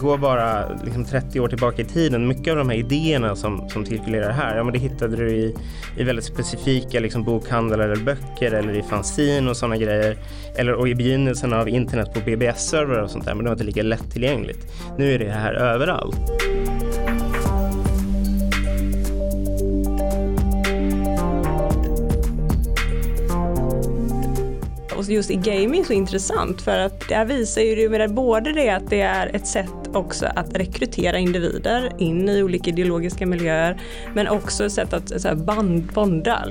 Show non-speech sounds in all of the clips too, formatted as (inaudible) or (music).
Gå bara liksom 30 år tillbaka i tiden, mycket av de här idéerna som, som cirkulerar här, ja, men det hittade du i, i väldigt specifika liksom, bokhandlar eller böcker eller i fanzin och sådana grejer. Eller, och i begynnelsen av internet på BBS-servrar och sånt där, men det var inte lika lättillgängligt. Nu är det här överallt. Alltså just i gaming så intressant för att där visar ju det både det att det är ett sätt också att rekrytera individer in i olika ideologiska miljöer men också ett sätt att så här, band, bonda.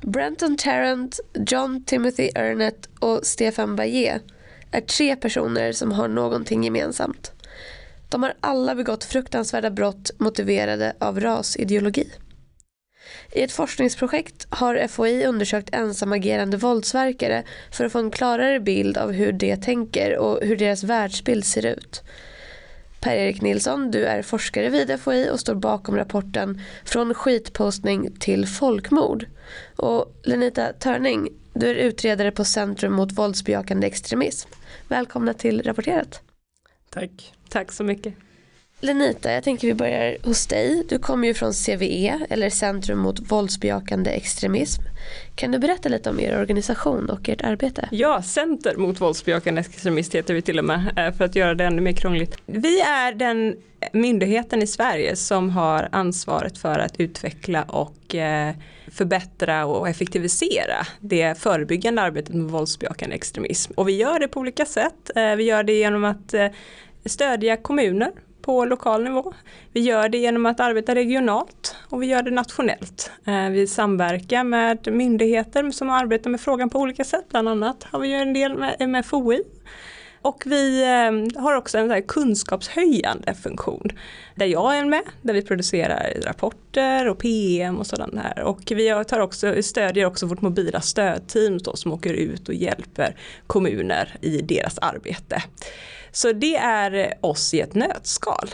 Brenton Tarrant, John Timothy Ernett och Stefan Bayer är tre personer som har någonting gemensamt. De har alla begått fruktansvärda brott motiverade av rasideologi. I ett forskningsprojekt har FOI undersökt ensamagerande våldsverkare för att få en klarare bild av hur de tänker och hur deras världsbild ser ut. Per-Erik Nilsson, du är forskare vid FOI och står bakom rapporten Från skitpostning till folkmord. Och Lenita Törning, du är utredare på Centrum mot våldsbejakande extremism. Välkomna till Rapporterat. Tack. Tack så mycket. Lenita, jag tänker vi börjar hos dig. Du kommer ju från CVE, eller Centrum mot våldsbejakande extremism. Kan du berätta lite om er organisation och ert arbete? Ja, Center mot våldsbejakande extremism heter vi till och med eh, för att göra det ännu mer krångligt. Vi är den myndigheten i Sverige som har ansvaret för att utveckla och eh, förbättra och effektivisera det förebyggande arbetet med våldsbejakande extremism. Och vi gör det på olika sätt. Eh, vi gör det genom att stödja kommuner på lokal nivå. Vi gör det genom att arbeta regionalt och vi gör det nationellt. Eh, vi samverkar med myndigheter som arbetar med frågan på olika sätt. Bland annat har vi en del med, med FOI. Och vi eh, har också en kunskapshöjande funktion där jag är med, där vi producerar rapporter och PM och sådant här. Och vi tar också, stödjer också vårt mobila stödteam då, som åker ut och hjälper kommuner i deras arbete. Så det är oss i ett nötskal.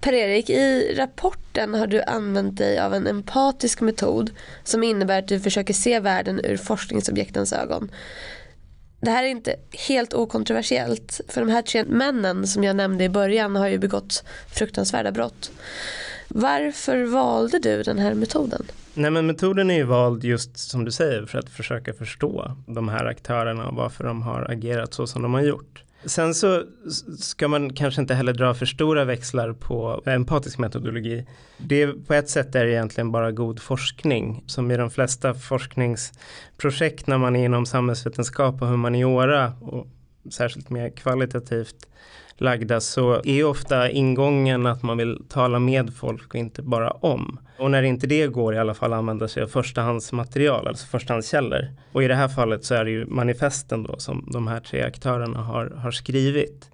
Per-Erik, i rapporten har du använt dig av en empatisk metod som innebär att du försöker se världen ur forskningsobjektens ögon. Det här är inte helt okontroversiellt för de här tre männen som jag nämnde i början har ju begått fruktansvärda brott. Varför valde du den här metoden? Nej men metoden är ju vald just som du säger för att försöka förstå de här aktörerna och varför de har agerat så som de har gjort. Sen så ska man kanske inte heller dra för stora växlar på empatisk metodologi. Det är, på ett sätt är det egentligen bara god forskning som i de flesta forskningsprojekt när man är inom samhällsvetenskap och humaniora och särskilt mer kvalitativt lagda så är ofta ingången att man vill tala med folk och inte bara om. Och när inte det går i alla fall använda sig av förstahandsmaterial, alltså förstahandskällor. Och i det här fallet så är det ju manifesten då som de här tre aktörerna har, har skrivit.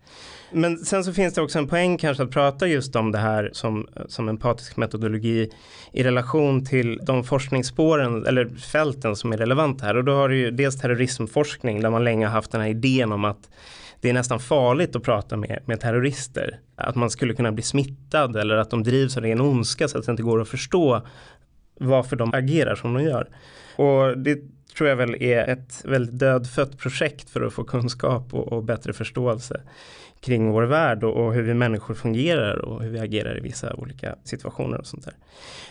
Men sen så finns det också en poäng kanske att prata just om det här som, som empatisk metodologi i relation till de forskningsspåren eller fälten som är relevanta här. Och då har du ju dels terrorismforskning där man länge har haft den här idén om att det är nästan farligt att prata med, med terrorister. Att man skulle kunna bli smittad eller att de drivs av ren ondska så att det inte går att förstå varför de agerar som de gör. Och det tror jag väl är ett väldigt dödfött projekt för att få kunskap och, och bättre förståelse kring vår värld och, och, hur vi människor fungerar och hur vi agerar i vissa olika situationer och sånt där.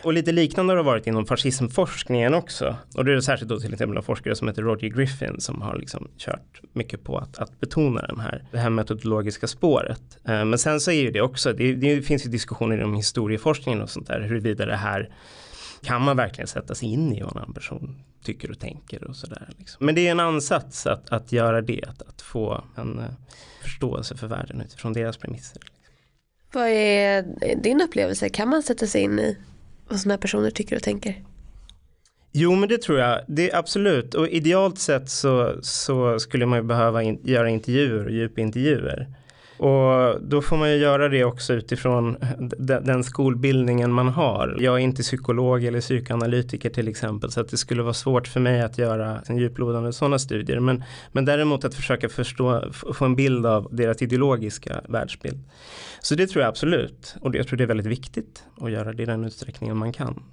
Och lite liknande har det varit inom fascismforskningen också. Och det är särskilt då till exempel en forskare som heter Roger Griffin som har liksom kört mycket på att, att betona den här, det här metodologiska spåret. Eh, men sen så är ju det också, det, det finns ju diskussioner inom historieforskningen och sånt där, huruvida det här kan man verkligen sätta sig in i vad en person tycker och tänker och sådär. Liksom. Men det är en ansats att, att göra det, att, att få en uh, förståelse för världen utifrån deras premisser. Liksom. Vad är din upplevelse? Kan man sätta sig in i vad sådana här personer tycker och tänker? Jo men det tror jag, det är absolut och idealt sett så, så skulle man ju behöva in, göra intervjuer och djupintervjuer. Och då får man ju göra det också utifrån den skolbildningen man har. Jag är inte psykolog eller psykoanalytiker till exempel så att det skulle vara svårt för mig att göra en djuplodande sådana studier. Men, men däremot att försöka förstå, få en bild av deras ideologiska världsbild. Så det tror jag absolut och jag tror det är väldigt viktigt att göra det i den utsträckningen man kan.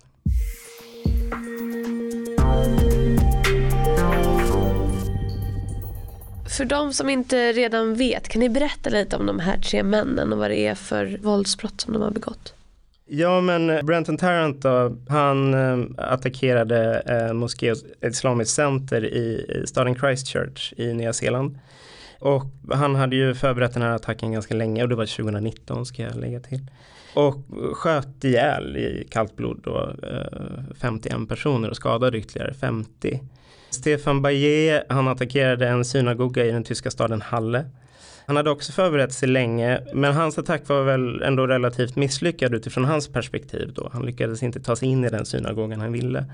För de som inte redan vet, kan ni berätta lite om de här tre männen och vad det är för våldsbrott som de har begått? Ja men eh, Brenton Tarrant då, han eh, attackerade eh, moské och islamiskt center i, i staden Christchurch i Nya Zeeland. Och han hade ju förberett den här attacken ganska länge och det var 2019 ska jag lägga till. Och sköt ihjäl i kallt blod då, eh, 51 personer och skadade ytterligare 50. Stefan Bayer, han attackerade en synagoga i den tyska staden Halle. Han hade också förberett sig länge, men hans attack var väl ändå relativt misslyckad utifrån hans perspektiv då. Han lyckades inte ta sig in i den synagogan han ville.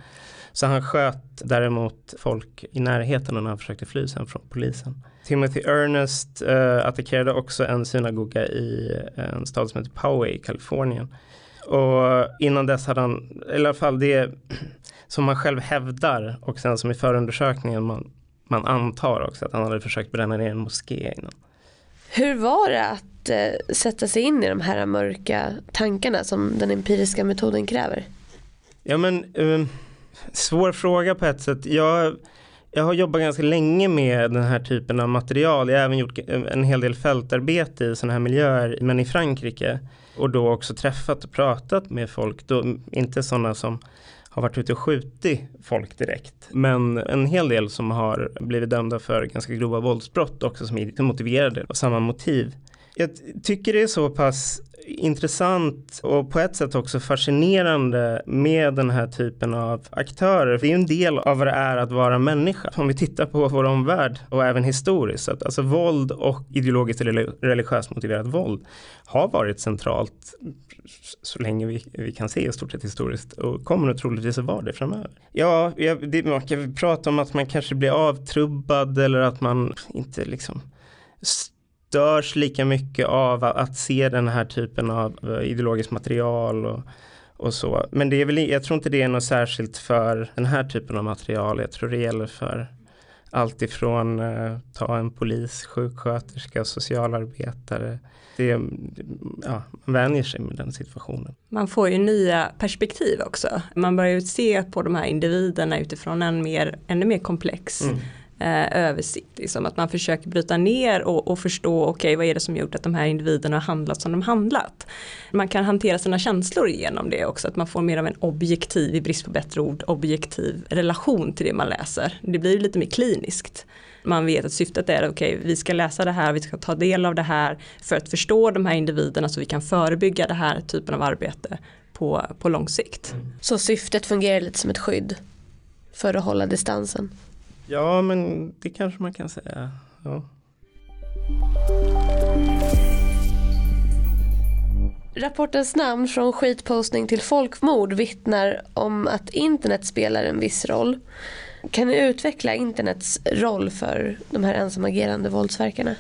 Så han sköt däremot folk i närheten när han försökte fly sen från polisen. Timothy Ernest äh, attackerade också en synagoga i eh, en stad som heter Poway i Kalifornien. Och innan dess hade han, i alla fall det (clears throat) som man själv hävdar och sen som i förundersökningen man, man antar också att han hade försökt bränna ner en moské innan. Hur var det att eh, sätta sig in i de här mörka tankarna som den empiriska metoden kräver? Ja men eh, svår fråga på ett sätt. Jag, jag har jobbat ganska länge med den här typen av material. Jag har även gjort en hel del fältarbete i sådana här miljöer, men i Frankrike. Och då också träffat och pratat med folk, då, inte sådana som har varit ute och skjutit folk direkt. Men en hel del som har blivit dömda för ganska grova våldsbrott också som är motiverade av samma motiv. Jag tycker det är så pass intressant och på ett sätt också fascinerande med den här typen av aktörer. Det är en del av vad det är att vara människa. Om vi tittar på vår omvärld och även historiskt. Att alltså våld och ideologiskt eller religiöst motiverat våld har varit centralt så länge vi, vi kan se i stort sett historiskt och kommer troligtvis att vara det framöver. Ja, det, man kan prata om att man kanske blir avtrubbad eller att man inte liksom störs lika mycket av att se den här typen av eh, ideologiskt material och, och så. Men det är väl, jag tror inte det är något särskilt för den här typen av material. Jag tror det gäller för allt ifrån eh, ta en polis, sjuksköterska, socialarbetare. Det, ja, man vänjer sig med den situationen. Man får ju nya perspektiv också. Man börjar ju se på de här individerna utifrån en mer, ännu mer komplex mm eh, översikt. Liksom, att man försöker bryta ner och, och förstå, okej okay, vad är det som gjort att de här individerna har handlat som de handlat. Man kan hantera sina känslor genom det också, att man får mer av en objektiv, i brist på bättre ord, objektiv relation till det man läser. Det blir lite mer kliniskt. Man vet att syftet är att okay, vi ska läsa det här, vi ska ta del av det här för att förstå de här individerna så vi kan förebygga det här typen av arbete på, på lång sikt. Så syftet fungerar lite som ett skydd för att hålla distansen? Ja, men det kanske man kan säga. Ja. Rapportens namn från skitpostning till folkmord vittnar om att internet spelar en viss roll. Kan ni utveckla internets roll för de här ensamagerande våldsverkarna?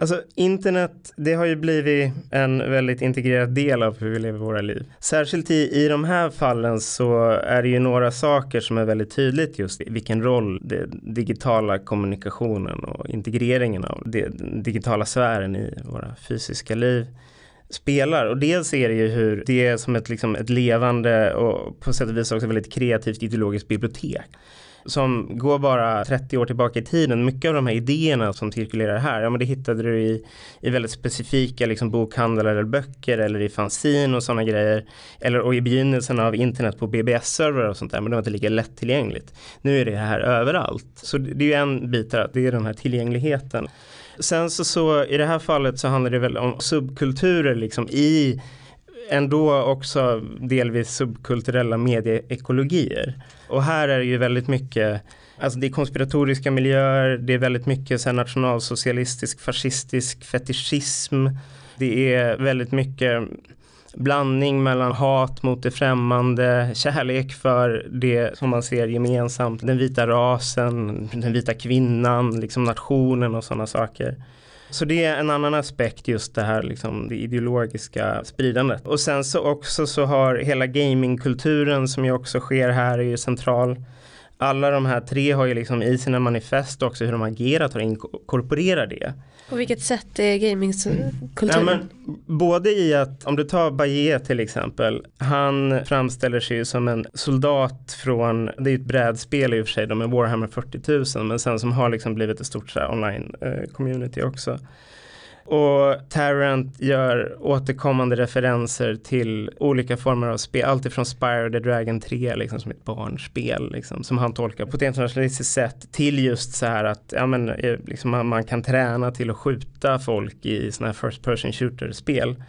Alltså internet, det har ju blivit en väldigt integrerad del av hur vi lever våra liv. Särskilt i, i de här fallen så är det ju några saker som är väldigt tydligt just vilken roll den digitala kommunikationen och integreringen av den digitala sfären i våra fysiska liv spelar. Och dels är det ju hur det är som ett, liksom, ett levande och på sätt och vis också väldigt kreativt ideologiskt bibliotek som går bara 30 år tillbaka i tiden. Mycket av de här idéerna som cirkulerar här, ja men det hittade du i, i väldigt specifika liksom bokhandlar eller böcker eller i fanzine och sådana grejer. Eller och i begynnelsen av internet på BBS-servrar och sånt där, men det var inte lika lättillgängligt. Nu är det här överallt. Så det är ju en bit där, det är den här tillgängligheten. Sen så, så i det här fallet så handlar det väl om subkulturer liksom i ändå också delvis subkulturella medieekologier. Och här är det ju väldigt mycket Alltså det är konspiratoriska miljöer, det är väldigt mycket så nationalsocialistisk, fascistisk fetischism. Det är väldigt mycket blandning mellan hat mot det främmande, kärlek för det som man ser gemensamt, den vita rasen, den vita kvinnan, liksom nationen och sådana saker. Så det är en annan aspekt just det här liksom det ideologiska spridandet. Och sen så också så har hela gamingkulturen som ju också sker här är ju central. Alla de här tre har ju liksom i sina manifest också hur de agerat och inkorporerar det. På vilket sätt är gamingkulturen? Ja, både i att, om du tar Bayer till exempel, han framställer sig ju som en soldat från, det är ett brädspel i och för sig, de är Warhammer 40 000, men sen som har liksom blivit ett stort online eh, community också. Och Tarrant gör återkommande referenser till olika former av spel, alltifrån Spire the Dragon 3 liksom som ett barnspel liksom, som han tolkar på ett internationalistiskt sätt till just så här att ja, men, eh, liksom, man, man kan träna till att skjuta folk i sådana här first person shooter spel.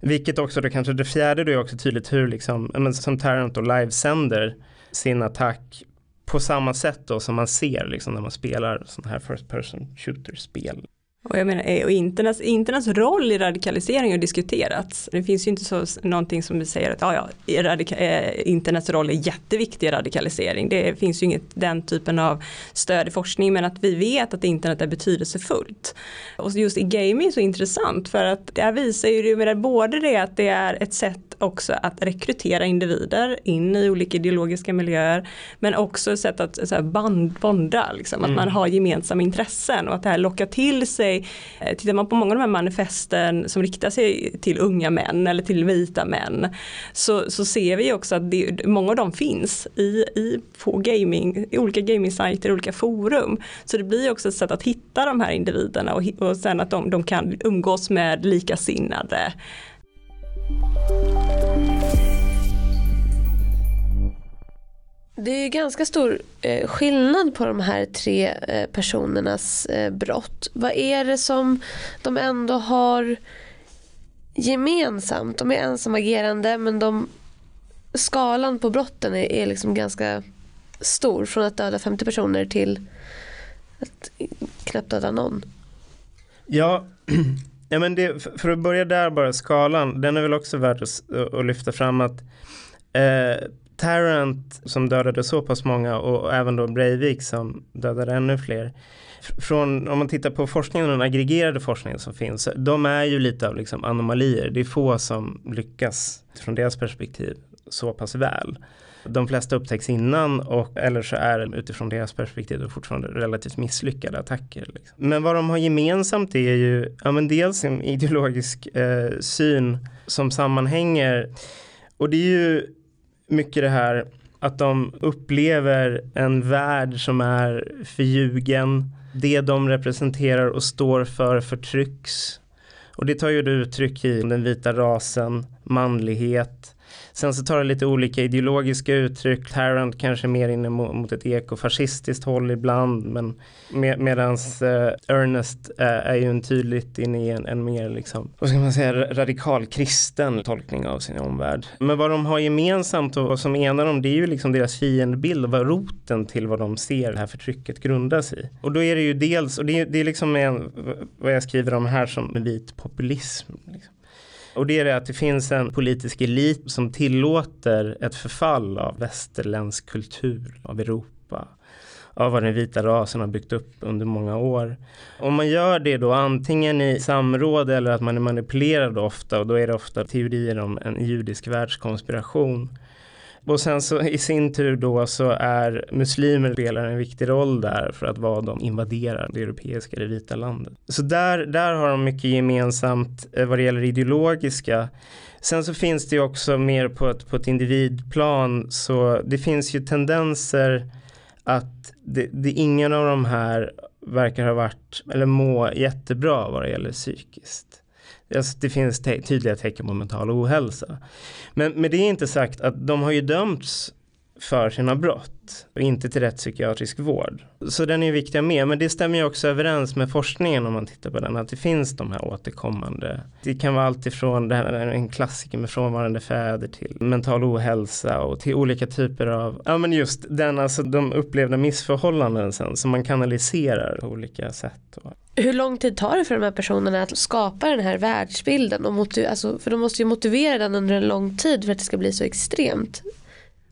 Vilket också då kanske det fjärde då är också tydligt hur liksom, men, som Tarrant då livesänder sin attack på samma sätt då som man ser liksom när man spelar sådana här first person shooter spel. Och jag menar, och internets, internas roll i radikalisering har diskuterats. Det finns ju inte så någonting som vi säger att ja, ja, radika, eh, internets roll är jätteviktig i radikalisering. Det finns ju inget den typen av stöd i forskning men att vi vet att internet är betydelsefullt. Och just i gaming är så intressant för att det här visar ju det, både det att det är ett sätt också att rekrytera individer in i olika ideologiska miljöer men också ett sätt att så här, band, bonda, liksom, mm. att man har gemensamma intressen och att det här lockar till sig, eh, tittar man på många av de här manifesten som riktar sig till unga män eller till vita män så, så ser vi också att det, många av dem finns i, i, på gaming, i olika gamingsajter, olika forum. Så det blir också ett sätt att hitta de här individerna och, och sen att de, de kan umgås med likasinnade. Det är ganska stor eh, skillnad på de här tre eh, personernas eh, brott. Vad är det som de ändå har gemensamt? De är ensamagerande men de, skalan på brotten är, är liksom ganska stor. Från att döda 50 personer till att knappt döda någon. Ja, (clears throat) ja men det, för att börja där bara skalan, den är väl också värd att, att lyfta fram att eh, Tarrant som dödade så pass många och även då Breivik som dödade ännu fler. Från, om man tittar på forskningen, den aggregerade forskningen som finns, de är ju lite av liksom anomalier. Det är få som lyckas från deras perspektiv så pass väl. De flesta upptäcks innan och eller så är det utifrån deras perspektiv det fortfarande relativt misslyckade attacker. Liksom. Men vad de har gemensamt är ju ja, men dels en ideologisk eh, syn som sammanhänger och det är ju mycket det här att de upplever en värld som är förljugen. Det de representerar och står för förtrycks. Och det tar ju uttryck i den vita rasen, manlighet, Sen så tar det lite olika ideologiska uttryck. Tarrant kanske mer inne mot ett ekofascistiskt håll ibland. Men med, medans eh, Ernest eh, är ju en tydligt inne i en, en, mer liksom, vad ska man säga, radikal kristen tolkning av sin omvärld. Men vad de har gemensamt och vad som enar dem det är ju liksom deras fiendebild och vad roten till vad de ser det här förtrycket grundas i. Och då är det ju dels, och det är, det är liksom en, vad jag skriver om här som vit populism. Liksom. Och det är det att det finns en politisk elit som tillåter ett förfall av västerländsk kultur, av Europa av vad den vita rasen har byggt upp under många år. Om man gör det då antingen i samråd eller att man är manipulerad ofta och då är det ofta teorier om en judisk världskonspiration och sen så i sin tur då så är muslimer spelar en viktig roll där för att vad de invaderar det europeiska, det vita landet. Så där, där har de mycket gemensamt eh, vad det gäller ideologiska. Sen så finns det ju också mer på ett, på ett individplan så det finns ju tendenser att det, det ingen av de här verkar ha varit eller må jättebra vad det gäller psykiskt. Alltså, det finns te tydliga tecken på mental ohälsa. Men med det är inte sagt att de har ju dömts för sina brott och inte till rätt psykiatrisk vård. Så den är ju viktig med, men det stämmer ju också överens med forskningen om man tittar på den, att det finns de här återkommande. Det kan vara allt ifrån det här, en klassiker med frånvarande fäder till mental ohälsa och till olika typer av, ja men just den, alltså de upplevda missförhållanden sen som man kanaliserar på olika sätt. Hur lång tid tar det för de här personerna att skapa den här världsbilden? Och alltså, för de måste ju motivera den under en lång tid för att det ska bli så extremt.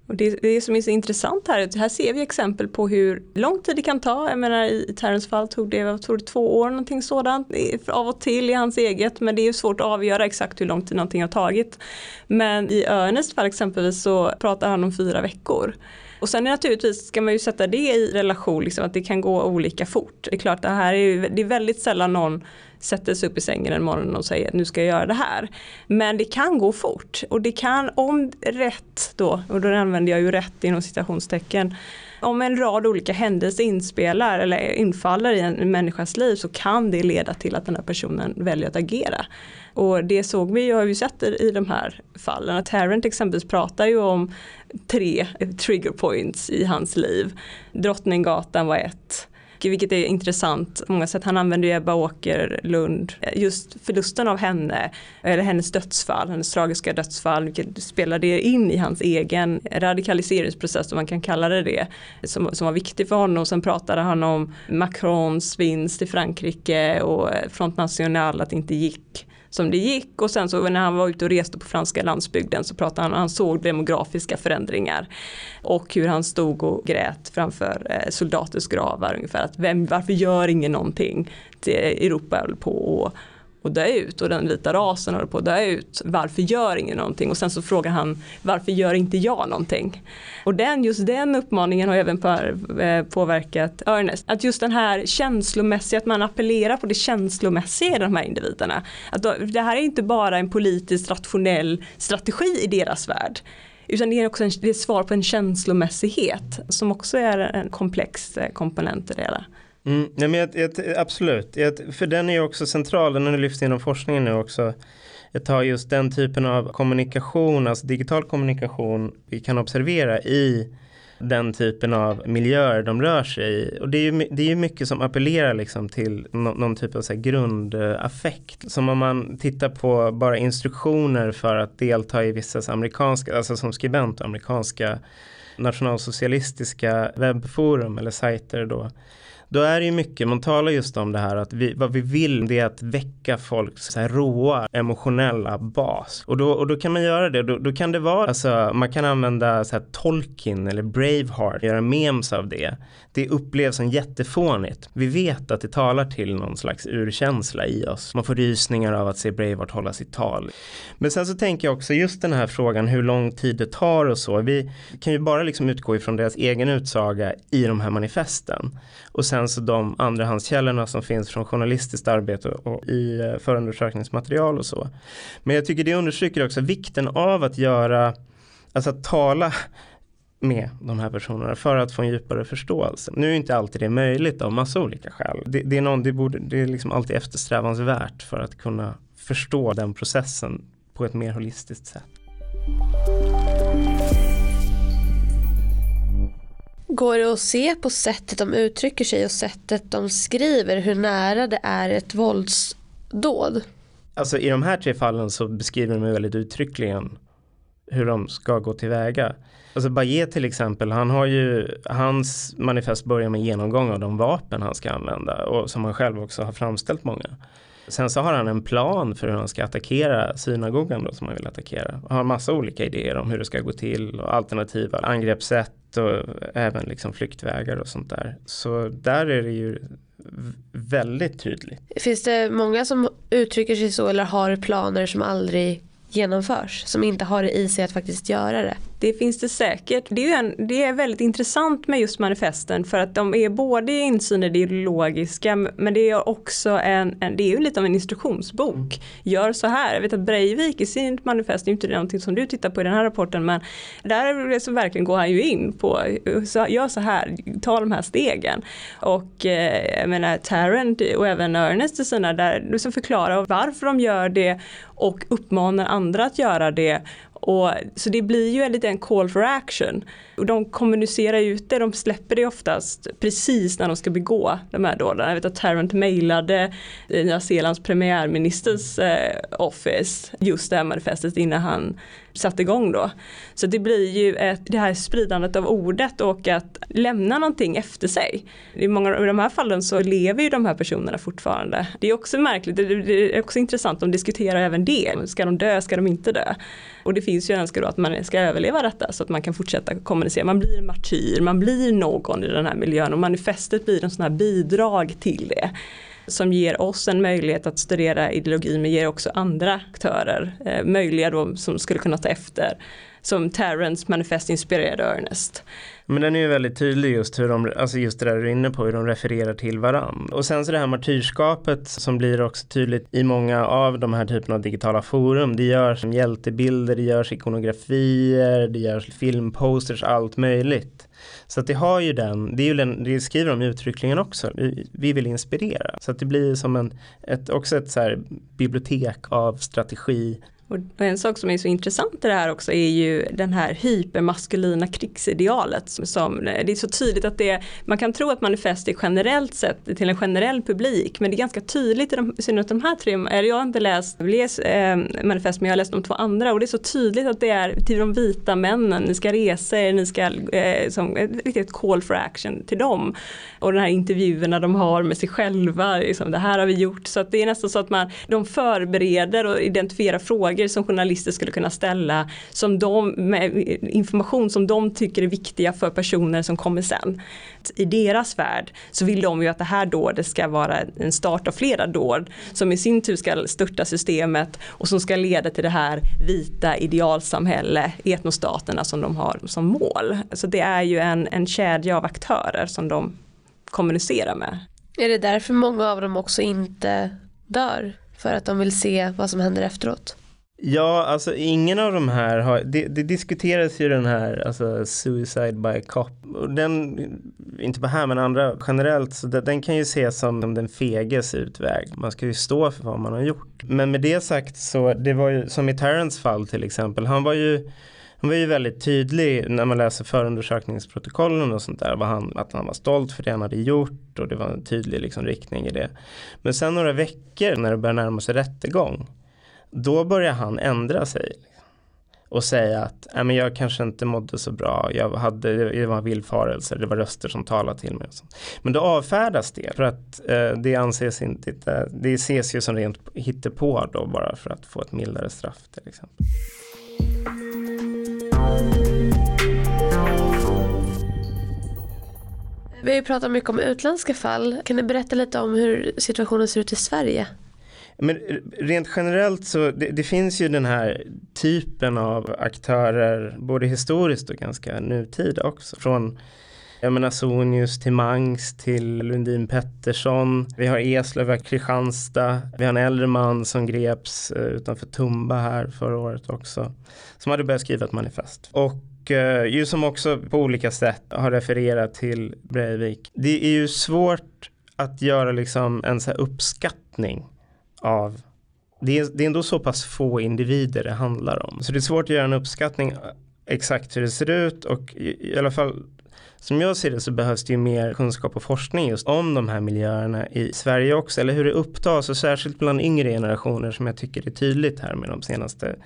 Och det, det som är så intressant här, att här ser vi exempel på hur lång tid det kan ta. Jag menar i Terrence fall tog det, jag tror det två år någonting sådant. Av och till i hans eget, men det är svårt att avgöra exakt hur lång tid någonting har tagit. Men i Ernest fall exempelvis så pratar han om fyra veckor. Och sen naturligtvis ska man ju sätta det i relation, liksom, att det kan gå olika fort. Det är klart, det här är, det är väldigt sällan någon sätter sig upp i sängen en morgon och säger att nu ska jag göra det här. Men det kan gå fort och det kan, om rätt då, och då använder jag ju rätt inom citationstecken, om en rad olika händelser inspelar eller infaller i en människas liv så kan det leda till att den här personen väljer att agera. Och det såg vi, har vi sett i de här fallen. Att Tarrant exempelvis pratar ju om tre trigger points i hans liv. Drottninggatan var ett vilket är intressant på många sätt. Han använder ju Ebba Åkerlund, eh, just förlusten av henne, eller hennes dödsfall, hennes tragiska dödsfall, vilket spelade in i hans egen radikaliseringsprocess, om man kan kalla det det, som, som var viktig för honom. Sen pratade han om Macrons vinst i Frankrike och eh, Front National, att det inte gick som det gick. Och sen så när han var ute och reste på franska landsbygden så pratade han, han såg demografiska förändringar. Och hur han stod och grät framför eh, soldaters gravar ungefär. Att vem, varför gör ingen någonting? Till Europa höll på att och dö ut och den vita rasen håller på att dö ut. Varför gör ingen någonting? Och sen så frågar han varför gör inte jag någonting? Och den, just den uppmaningen har även eh, påverkat Ernest. Att just den här känslomässiga, att man appellerar på det känslomässiga i de här individerna. Att det här är inte bara en politiskt rationell strategi i deras värld. Utan det är också en, det är svar på en känslomässighet som också är en komplex eh, komponent i det hela. Mm, nej men jag, jag, absolut, jag, för den är ju också central, den har lyfts inom forskningen nu också. Jag tar just den typen av kommunikation, alltså digital kommunikation vi kan observera i den typen av miljöer de rör sig i. Och det är ju, det är ju mycket som appellerar liksom till no, någon typ av så grundaffekt. Som om man tittar på bara instruktioner för att delta i vissa amerikanska, alltså som skribent, amerikanska nationalsocialistiska webbforum eller sajter då då är det ju mycket, man talar just om det här att vi, vad vi vill det är att väcka folks så här råa emotionella bas. Och då, och då kan man göra det, då, då kan det vara, alltså man kan använda så här Tolkien eller Braveheart, göra memes av det. Det upplevs som jättefånigt. Vi vet att det talar till någon slags urkänsla i oss. Man får rysningar av att se Braveheart hålla sitt tal. Men sen så tänker jag också just den här frågan hur lång tid det tar och så. Vi kan ju bara liksom utgå ifrån deras egen utsaga i de här manifesten. Och sen så de andrahandskällorna som finns från journalistiskt arbete och i eh, förundersökningsmaterial och så. Men jag tycker det understryker också vikten av att göra, alltså att tala med de här personerna för att få en djupare förståelse. Nu är inte alltid det möjligt av massa olika skäl. Det, det är, någon, det, borde, det är liksom alltid eftersträvansvärt för att kunna förstå den processen på ett mer holistiskt sätt. Går det att se på sättet de uttrycker sig och sättet de skriver hur nära det är ett våldsdåd? Alltså i de här tre fallen så beskriver de väldigt uttryckligen hur de ska gå tillväga. Alltså Baye till exempel, han har ju, hans manifest börjar med genomgång av de vapen han ska använda och som han själv också har framställt många. Sen så har han en plan för hur han ska attackera synagogan då som han vill attackera. Han har massa olika idéer om hur det ska gå till och alternativa angreppssätt och även liksom flyktvägar och sånt där. Så där är det ju väldigt tydligt. Finns det många som uttrycker sig så eller har planer som aldrig genomförs? Som inte har det i sig att faktiskt göra det? Det finns det säkert. Det är, en, det är väldigt intressant med just manifesten för att de är både insyn i det ideologiska men det är också en, en, det är ju lite av en instruktionsbok. Gör så här. Jag vet att Breivik i sin manifest, det är inte någonting som du tittar på i den här rapporten men där så verkligen går han ju in på, så, gör så här, ta de här stegen. Och eh, jag menar Tarrant och även Ernest i sina där, som förklarar varför de gör det och uppmanar andra att göra det och, så det blir ju lite en call for action. Och de kommunicerar ut det, de släpper det oftast precis när de ska begå de här dåden. Jag vet att Tarrant mejlade eh, Nya Zeelands premiärministers eh, office just det här manifestet innan han satt igång då. Så det blir ju ett, det här spridandet av ordet och att lämna någonting efter sig. I många av de här fallen så lever ju de här personerna fortfarande. Det är också märkligt, det är också intressant, de diskuterar även det. Ska de dö, ska de inte dö? Och det finns ju en önskan då att man ska överleva detta så att man kan fortsätta kommunicera. Man blir martyr, man blir någon i den här miljön och manifestet blir en sån här bidrag till det som ger oss en möjlighet att studera ideologi men ger också andra aktörer eh, möjliga då som skulle kunna ta efter. Som Terrence Manifest inspirerade Ernest. Men den är ju väldigt tydlig just hur de, alltså just det där du är inne på, hur de refererar till varann. Och sen så det här martyrskapet som blir också tydligt i många av de här typerna av digitala forum. Det görs hjältebilder, det görs ikonografier, det görs filmposters, allt möjligt. Så att det har ju den, det, är ju den, det skriver de uttryckligen också, vi vill inspirera. Så att det blir som en, ett, också ett så bibliotek av strategi och en sak som är så intressant i det här också är ju den här hypermaskulina krigsidealet. Som, det är så tydligt att det man kan tro att manifest är generellt sett till en generell publik men det är ganska tydligt i, de, i synnerhet de här tre, jag har inte läst läs, eh, manifest men jag har läst de två andra och det är så tydligt att det är till de vita männen, ni ska resa er, ni ska, eh, som ett riktigt call for action till dem. Och de här intervjuerna de har med sig själva, liksom, det här har vi gjort. Så att det är nästan så att man, de förbereder och identifierar frågor frågor som journalister skulle kunna ställa som de, med information som de tycker är viktiga för personer som kommer sen. I deras värld så vill de ju att det här dådet ska vara en start av flera dåd som i sin tur ska störta systemet och som ska leda till det här vita idealsamhälle, etnostaterna som de har som mål. Så det är ju en, en kedja av aktörer som de kommunicerar med. Är det därför många av dem också inte dör? För att de vill se vad som händer efteråt? Ja, alltså ingen av de här har, det, det diskuteras ju den här, alltså suicide by cop. Och den, inte bara här men andra generellt, så den, den kan ju ses som den feges utväg. Man ska ju stå för vad man har gjort. Men med det sagt så, det var ju som i Terrence fall till exempel, han var ju han var ju väldigt tydlig när man läser förundersökningsprotokollen och sånt där. Var han, att han var stolt för det han hade gjort och det var en tydlig liksom, riktning i det. Men sen några veckor när det började närma sig rättegång då börjar han ändra sig och säga att äh, men jag kanske inte mådde så bra, jag hade, det var villfarelser, det var röster som talade till mig. Och sånt. Men då avfärdas det för att eh, det anses inte, det ses ju som rent hittepå då bara för att få ett mildare straff till exempel. Vi har ju pratat mycket om utländska fall. Kan du berätta lite om hur situationen ser ut i Sverige? Men rent generellt så det, det, finns ju den här typen av aktörer både historiskt och ganska nutida också. Från jag menar Sonius till Mangs till Lundin Pettersson. Vi har Eslöv, och Kristianstad. Vi har en äldre man som greps eh, utanför Tumba här förra året också. Som hade börjat skriva ett manifest. Och eh, ju som också på olika sätt har refererat till Breivik. Det är ju svårt att göra liksom en så här uppskattning av det är, det är ändå så pass få individer det handlar om. Så det är svårt att göra en uppskattning eh, exakt hur det ser ut och i, i alla fall som jag ser det så behövs det ju mer kunskap och forskning just om de här miljöerna i Sverige också, eller hur det upptas och särskilt bland yngre generationer som jag tycker är tydligt här med de senaste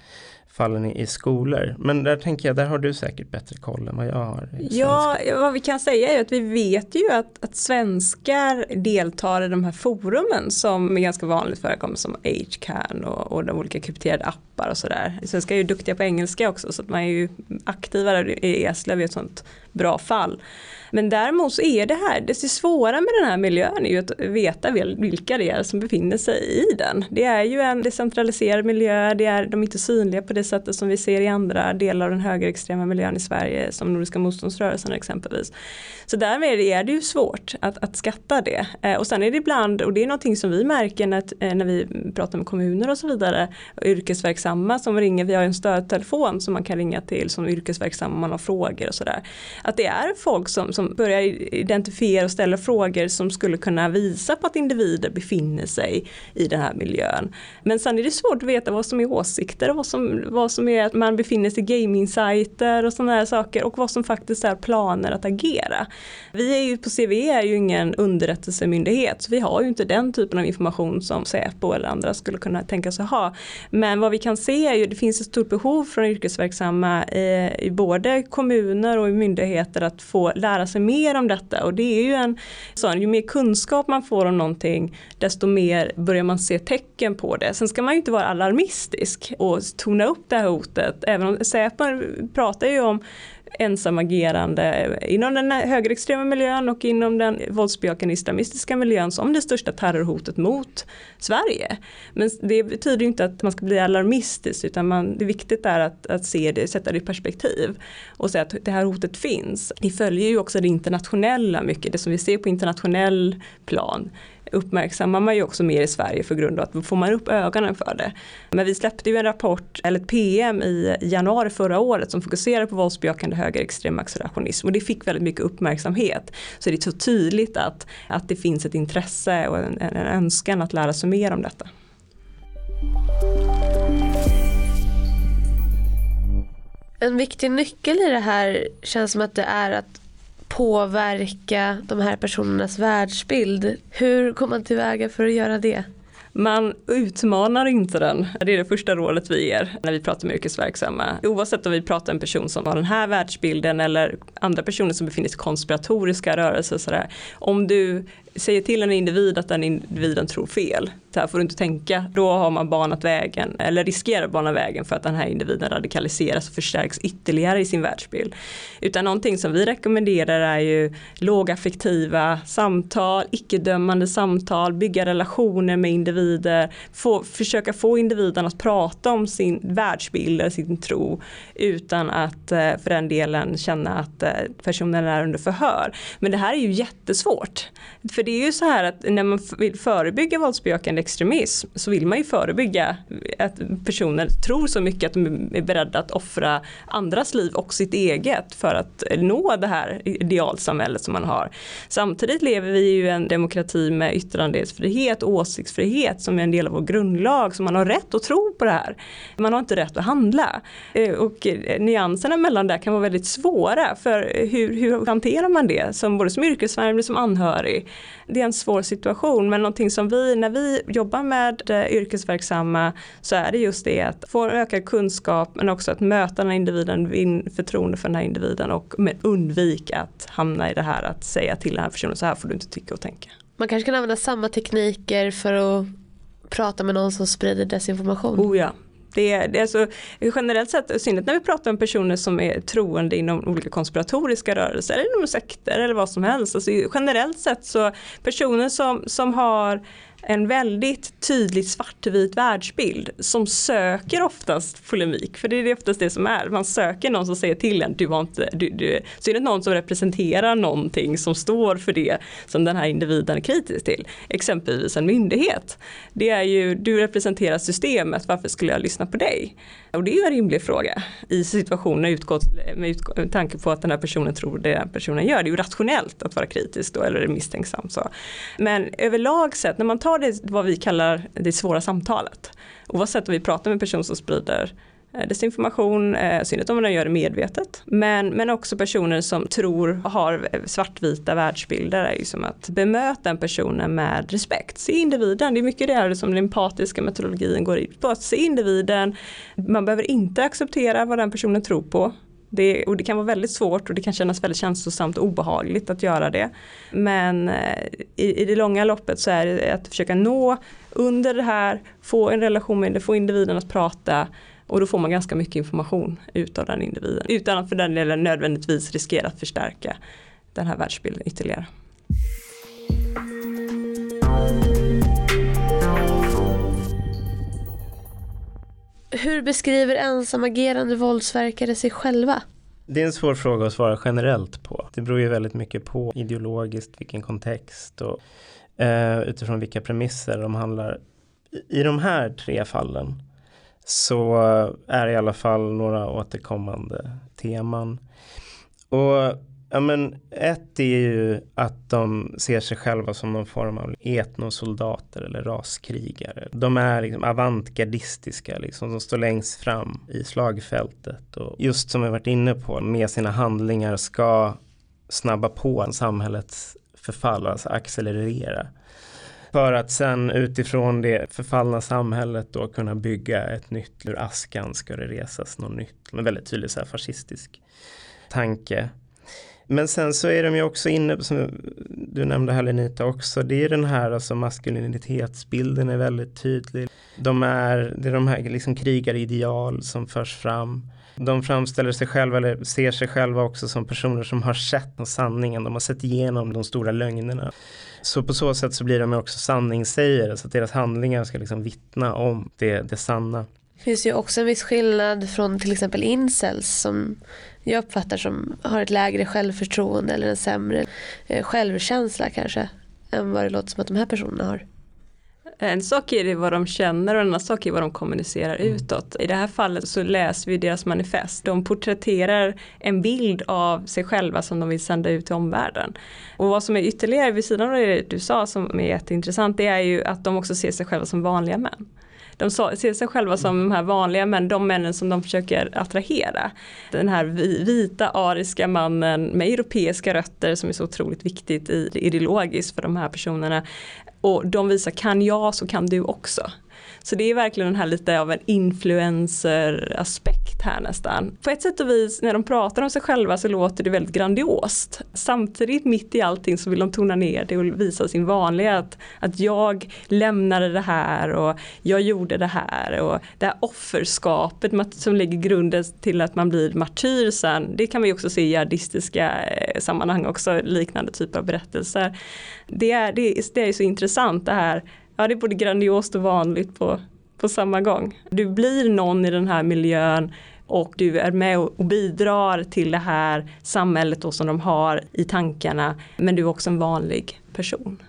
fallen i, i skolor. Men där tänker jag, där har du säkert bättre koll än vad jag har. Ja, vad vi kan säga är att vi vet ju att, att svenskar deltar i de här forumen som är ganska vanligt förekommande som HCAN och, och de olika krypterade appar och sådär. Svenskar är ju duktiga på engelska också så att man är ju aktivare i Eslöv i ett sånt bra fall. Men däremot så är det här, det svåra med den här miljön är ju att veta vilka det är som befinner sig i den. Det är ju en decentraliserad miljö, det är, de är inte synliga på det sättet som vi ser i andra delar av den högerextrema miljön i Sverige, som Nordiska motståndsrörelsen exempelvis. Så därmed är det ju svårt att, att skatta det. Eh, och sen är det ibland, och det är någonting som vi märker när, eh, när vi pratar med kommuner och så vidare, yrkesverksamma som ringer, vi har en stödtelefon som man kan ringa till som yrkesverksamma om man har frågor och sådär. Att det är folk som, som börjar identifiera och ställa frågor som skulle kunna visa på att individer befinner sig i den här miljön. Men sen är det svårt att veta vad som är åsikter och vad som, vad som är att man befinner sig i gaming-sajter och sådana här saker och vad som faktiskt är planer att agera. Vi är ju på CVE är ju ingen underrättelsemyndighet så vi har ju inte den typen av information som Säpo eller andra skulle kunna tänka sig ha. Men vad vi kan se är ju det finns ett stort behov från yrkesverksamma i, i både kommuner och i myndigheter att få lära sig mer om detta och det är ju en sån, ju mer kunskap man får om någonting desto mer börjar man se tecken på det. Sen ska man ju inte vara alarmistisk och tona upp det här hotet. Även om Säpo pratar ju om ensamagerande inom den högerextrema miljön och inom den våldsbejakande islamistiska miljön som det största terrorhotet mot Sverige. Men det betyder inte att man ska bli alarmistisk utan man, det viktigt är att, att se det, sätta det i perspektiv och säga att det här hotet finns. Det följer ju också det internationella mycket, det som vi ser på internationell plan uppmärksammar man ju också mer i Sverige för grund av att då får man upp ögonen för det. Men vi släppte ju en rapport, eller ett PM i januari förra året som fokuserar på våldsbejakande högerextrem accelerationism och det fick väldigt mycket uppmärksamhet. Så det är så tydligt att, att det finns ett intresse och en, en önskan att lära sig mer om detta. En viktig nyckel i det här känns som att det är att påverka de här personernas världsbild. Hur går man tillväga för att göra det? Man utmanar inte den. Det är det första rådet vi ger när vi pratar med yrkesverksamma. Oavsett om vi pratar med en person som har den här världsbilden eller andra personer som befinner sig i konspiratoriska rörelser. Sådär. Om du säger till en individ att den individen tror fel. Så här får du inte tänka. Då har man banat vägen eller riskerar att bana vägen för att den här individen radikaliseras och förstärks ytterligare i sin världsbild. Utan någonting som vi rekommenderar är ju lågaffektiva samtal, icke-dömande samtal, bygga relationer med individer, få, försöka få individen att prata om sin världsbild eller sin tro utan att eh, för den delen känna att eh, personen är under förhör. Men det här är ju jättesvårt. För det är ju så här att när man vill förebygga våldsbejakande extremism så vill man ju förebygga att personer tror så mycket att de är beredda att offra andras liv och sitt eget för att nå det här idealsamhället som man har. Samtidigt lever vi ju i en demokrati med yttrandefrihet och åsiktsfrihet som är en del av vår grundlag så man har rätt att tro på det här. Man har inte rätt att handla. Eh, och eh, nyanserna mellan det kan vara väldigt svåra för hur, hur hanterar man det som både som yrkesverksamma som anhörig det är en svår situation men någonting som vi, när vi jobbar med eh, yrkesverksamma så är det just det att få ökad kunskap men också att möta den här individen, vinna förtroende för den här individen och undvika att hamna i det här att säga till den här personen så här får du inte tycka och tänka. Man kanske kan använda samma tekniker för att prata med någon som sprider desinformation. Oh ja, det, det är alltså, generellt sett, synnerhet när vi pratar om personer som är troende inom olika konspiratoriska rörelser eller inom sekter eller vad som helst. Alltså, generellt sett så personer som, som har en väldigt tydligt svartvit världsbild som söker oftast polemik, för det är oftast det som är. Man söker någon som säger till en, du har inte, du, du. så är det någon som representerar någonting som står för det som den här individen är kritisk till. Exempelvis en myndighet. Det är ju, du representerar systemet, varför skulle jag lyssna på dig? Och det är ju en rimlig fråga i situationer utgått, med, utgå, med tanke på att den här personen tror det den personen gör. Det är ju rationellt att vara kritisk då, eller misstänksam. Så. Men överlag sett, när man tar det vad vi kallar det svåra samtalet, oavsett om vi pratar med personer som sprider Eh, desinformation, eh, synnerhet om de gör det medvetet. Men, men också personer som tror och har svartvita världsbilder är ju som att bemöta den personen med respekt. Se individen, det är mycket det här som den empatiska metodologin går ut på. Att se individen, man behöver inte acceptera vad den personen tror på. Det, och det kan vara väldigt svårt och det kan kännas väldigt känslosamt och obehagligt att göra det. Men eh, i, i det långa loppet så är det att försöka nå under det här, få en relation med det, få individen att prata och då får man ganska mycket information utav den individen. Utan att för den delen nödvändigtvis riskera att förstärka den här världsbilden ytterligare. Hur beskriver ensamagerande våldsverkare sig själva? Det är en svår fråga att svara generellt på. Det beror ju väldigt mycket på ideologiskt, vilken kontext och eh, utifrån vilka premisser de handlar. I, I de här tre fallen så är det i alla fall några återkommande teman. Och Ja men ett är ju att de ser sig själva som någon form av etnosoldater eller raskrigare. De är liksom avantgardistiska, liksom, De står längst fram i slagfältet. Och just som jag varit inne på, med sina handlingar ska snabba på samhällets förfall, alltså accelerera. För att sen utifrån det förfallna samhället då kunna bygga ett nytt, ur askan ska det resas något nytt. En väldigt tydlig så här fascistisk tanke. Men sen så är de ju också inne, som du nämnde här Lenita också, det är den här alltså maskulinitetsbilden är väldigt tydlig. De är, det är de här liksom krigarideal som förs fram. De framställer sig själva eller ser sig själva också som personer som har sett sanningen, de har sett igenom de stora lögnerna. Så på så sätt så blir de också sanningssägare så att deras handlingar ska liksom vittna om det, det sanna. Det finns ju också en viss skillnad från till exempel incels som jag uppfattar som har ett lägre självförtroende eller en sämre eh, självkänsla kanske än vad det låter som att de här personerna har. En sak är det vad de känner och en annan sak är vad de kommunicerar mm. utåt. I det här fallet så läser vi deras manifest. De porträtterar en bild av sig själva som de vill sända ut till omvärlden. Och vad som är ytterligare vid sidan av det du sa som är jätteintressant det är ju att de också ser sig själva som vanliga män de ser sig själva som de här vanliga män, de männen som de försöker attrahera. Den här vita ariska mannen med europeiska rötter som är så otroligt viktigt ideologiskt för de här personerna. Och de visar, kan jag så kan du också. Så det är verkligen den här lite av en influencer-aspekt här nästan. På ett sätt och vis när de pratar om sig själva så låter det väldigt grandiost. Samtidigt mitt i allting så vill de tona ner det och visa sin vanlighet. Att jag lämnade det här och jag gjorde det här och det här offerskapet som lägger grunden till att man blir martyr sen. Det kan vi också se i jihadistiska eh, sammanhang också, liknande typer av berättelser. Det är, det det är så intressant det här ja, det är både grandiost och vanligt på, på samma gång. Du blir någon i den här miljön och du är med och bidrar till det här samhället då som de har i tankarna. Men du är också en vanlig person.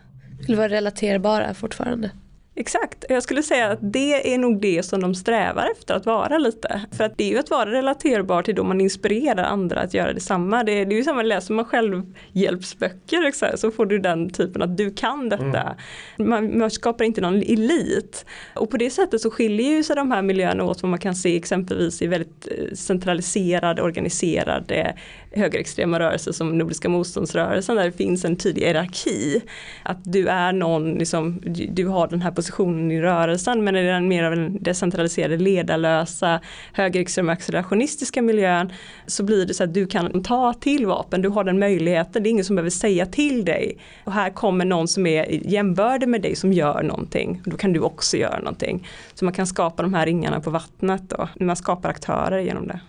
Vill vara relaterbara fortfarande. Exakt, jag skulle säga att det är nog det som de strävar efter att vara lite. För att det är ju att vara relaterbar till då man inspirerar andra att göra detsamma. Det är, det är ju samma, läser man självhjälpsböcker så får du den typen att du kan detta. Mm. Man, man, skapar inte någon elit. Och på det sättet så skiljer ju sig de här miljöerna åt vad man kan se exempelvis i väldigt eh, centraliserade, organiserade högerextrema rörelser som Nordiska motståndsrörelsen där det finns en tydlig hierarki. Att du är någon, liksom, du har den här positionen i rörelsen men i den mer av den decentraliserade ledarlösa högerextrema accelerationistiska miljön så blir det så att du kan ta till vapen, du har den möjligheten, det är ingen som behöver säga till dig. Och här kommer någon som är jämbördig med dig som gör någonting, då kan du också göra någonting. Så man kan skapa de här ringarna på vattnet då, man skapar aktörer genom det.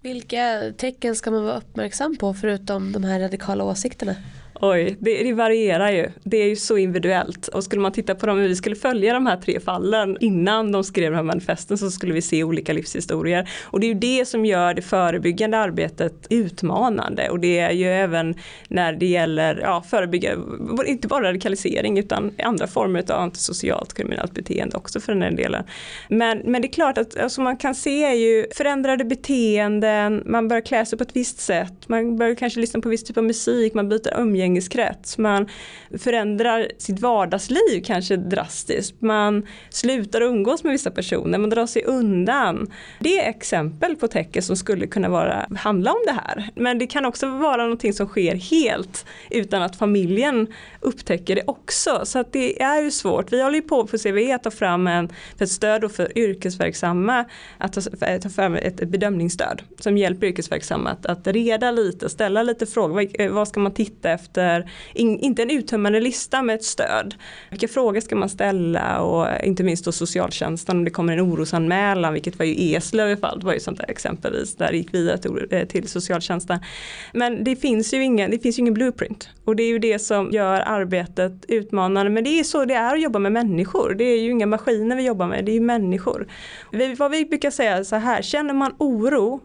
Vilka tecken ska man vara uppmärksam på förutom de här radikala åsikterna? Oj, det, det, varierar ju. Det är ju så individuellt. Och skulle man titta på dem, vi skulle följa de här tre fallen innan de skrev de här manifesten så skulle vi se olika livshistorier. Och det är ju det som gör det förebyggande arbetet utmanande. Och det är ju även när det gäller ja, förebygga, inte bara radikalisering utan andra former av antisocialt kriminellt beteende också för den här delen. Men, men det är klart att alltså man kan se är ju förändrade beteenden, man börjar klä sig på ett visst sätt, man börjar kanske lyssna på viss typ av musik, man byter umgänge umgängeskrets. Man förändrar sitt vardagsliv kanske drastiskt. Man slutar umgås med vissa personer, man drar sig undan. Det är exempel på tecken som skulle kunna vara, handla om det här. Men det kan också vara någonting som sker helt utan att familjen upptäcker det också. Så att det är ju svårt. Vi håller ju på på CVE att ta fram en, för ett stöd för yrkesverksamma att ta, ta fram ett bedömningsstöd som hjälper yrkesverksamma att, att reda lite, ställa lite frågor. Vad, vad ska man titta efter? Efter, in, inte en uttömmande lista med ett stöd. Vilka frågor ska man ställa och inte minst då socialtjänsten om det kommer en orosanmälan, vilket var ju Eslöv i fall, det var ju sånt där exempelvis, där gick vi till, eh, till socialtjänsten. Men det finns ju ingen, det finns ju ingen blueprint och det är ju det som gör arbetet utmanande. Men det är så det är att jobba med människor. Det är ju inga maskiner vi jobbar med, det är ju människor. Vi, vad vi brukar säga så här, känner man oro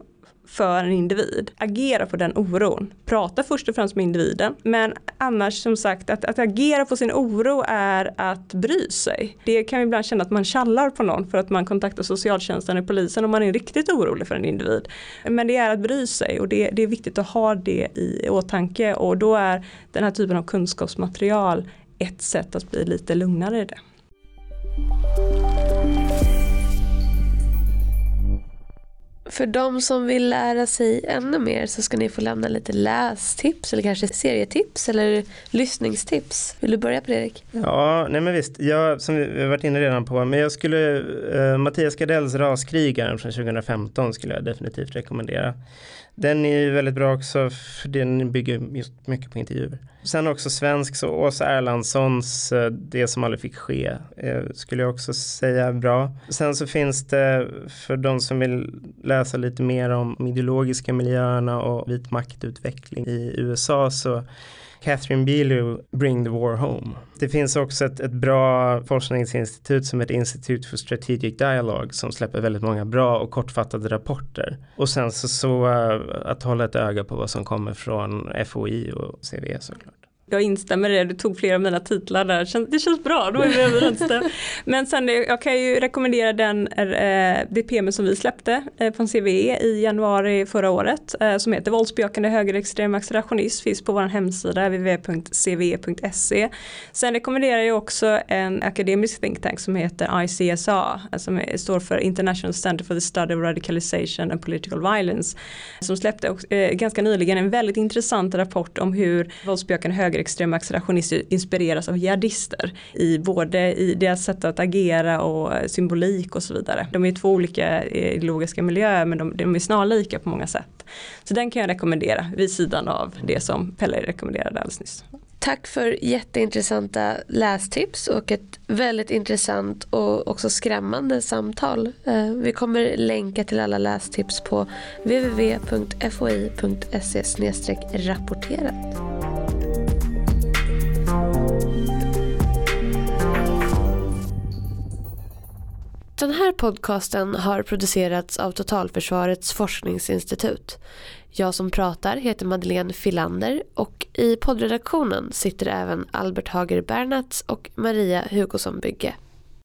för en individ. Agera på den oron. Prata först och främst med individen. Men annars som sagt att, att agera på sin oro är att bry sig. Det kan ibland känna att man kallar på någon för att man kontaktar socialtjänsten och polisen om man är riktigt orolig för en individ. Men det är att bry sig och det, det är viktigt att ha det i åtanke och då är den här typen av kunskapsmaterial ett sätt att bli lite lugnare i det. För de som vill lära sig ännu mer så ska ni få lämna lite lästips eller kanske serietips eller lyssningstips. Vill du börja på Erik? Ja, nej men visst. Jag, som vi har varit inne redan på, men jag skulle, eh, Mattias Gardells Raskrigaren från 2015 skulle jag definitivt rekommendera. Den är ju väldigt bra också för den bygger just mycket på intervjuer. Sen också svensk så Åsa Erlandssons eh, Det som aldrig fick ske eh, skulle jag också säga bra. Sen så finns det för de som vill läsa lite mer om ideologiska miljöerna och vit maktutveckling i USA så Catherine Bielu Bring the War Home. Det finns också ett, ett bra forskningsinstitut som heter Institute for Strategic Dialogue som släpper väldigt många bra och kortfattade rapporter. Och sen så, så eh, att hålla ett öga på vad som kommer från FOI och CVE såklart. Jag instämmer i det, du tog flera av mina titlar där, det känns bra, då är vi överens (laughs) Men sen jag kan ju rekommendera den, eh, det PM som vi släppte eh, från CVE i januari förra året eh, som heter Våldsbejakande högerextrem accelerationism, finns på vår hemsida www.cve.se. Sen rekommenderar jag också en akademisk think tank som heter ICSA, som står för International Center for the Study of Radicalization and Political Violence, som släppte ganska nyligen en väldigt intressant rapport om hur våldsbejakande höger högerextrema accelerationister inspireras av jihadister i både i deras sätt att agera och eh, symbolik och så vidare. De är två olika eh, ideologiska miljöer men de, de är snarlika på många sätt. Så den kan jag rekommendera vid sidan av det som Pelle rekommenderade alldeles nyss. Tack för jätteintressanta lästips och ett väldigt intressant och också skrämmande samtal. Eh, vi kommer länka till alla lästips på www.foi.se rapporterat. Den här podcasten har producerats av Totalförsvarets forskningsinstitut. Jag som pratar heter Madeleine Filander och i poddredaktionen sitter även Albert Hager Bernats och Maria Hugosson Bygge.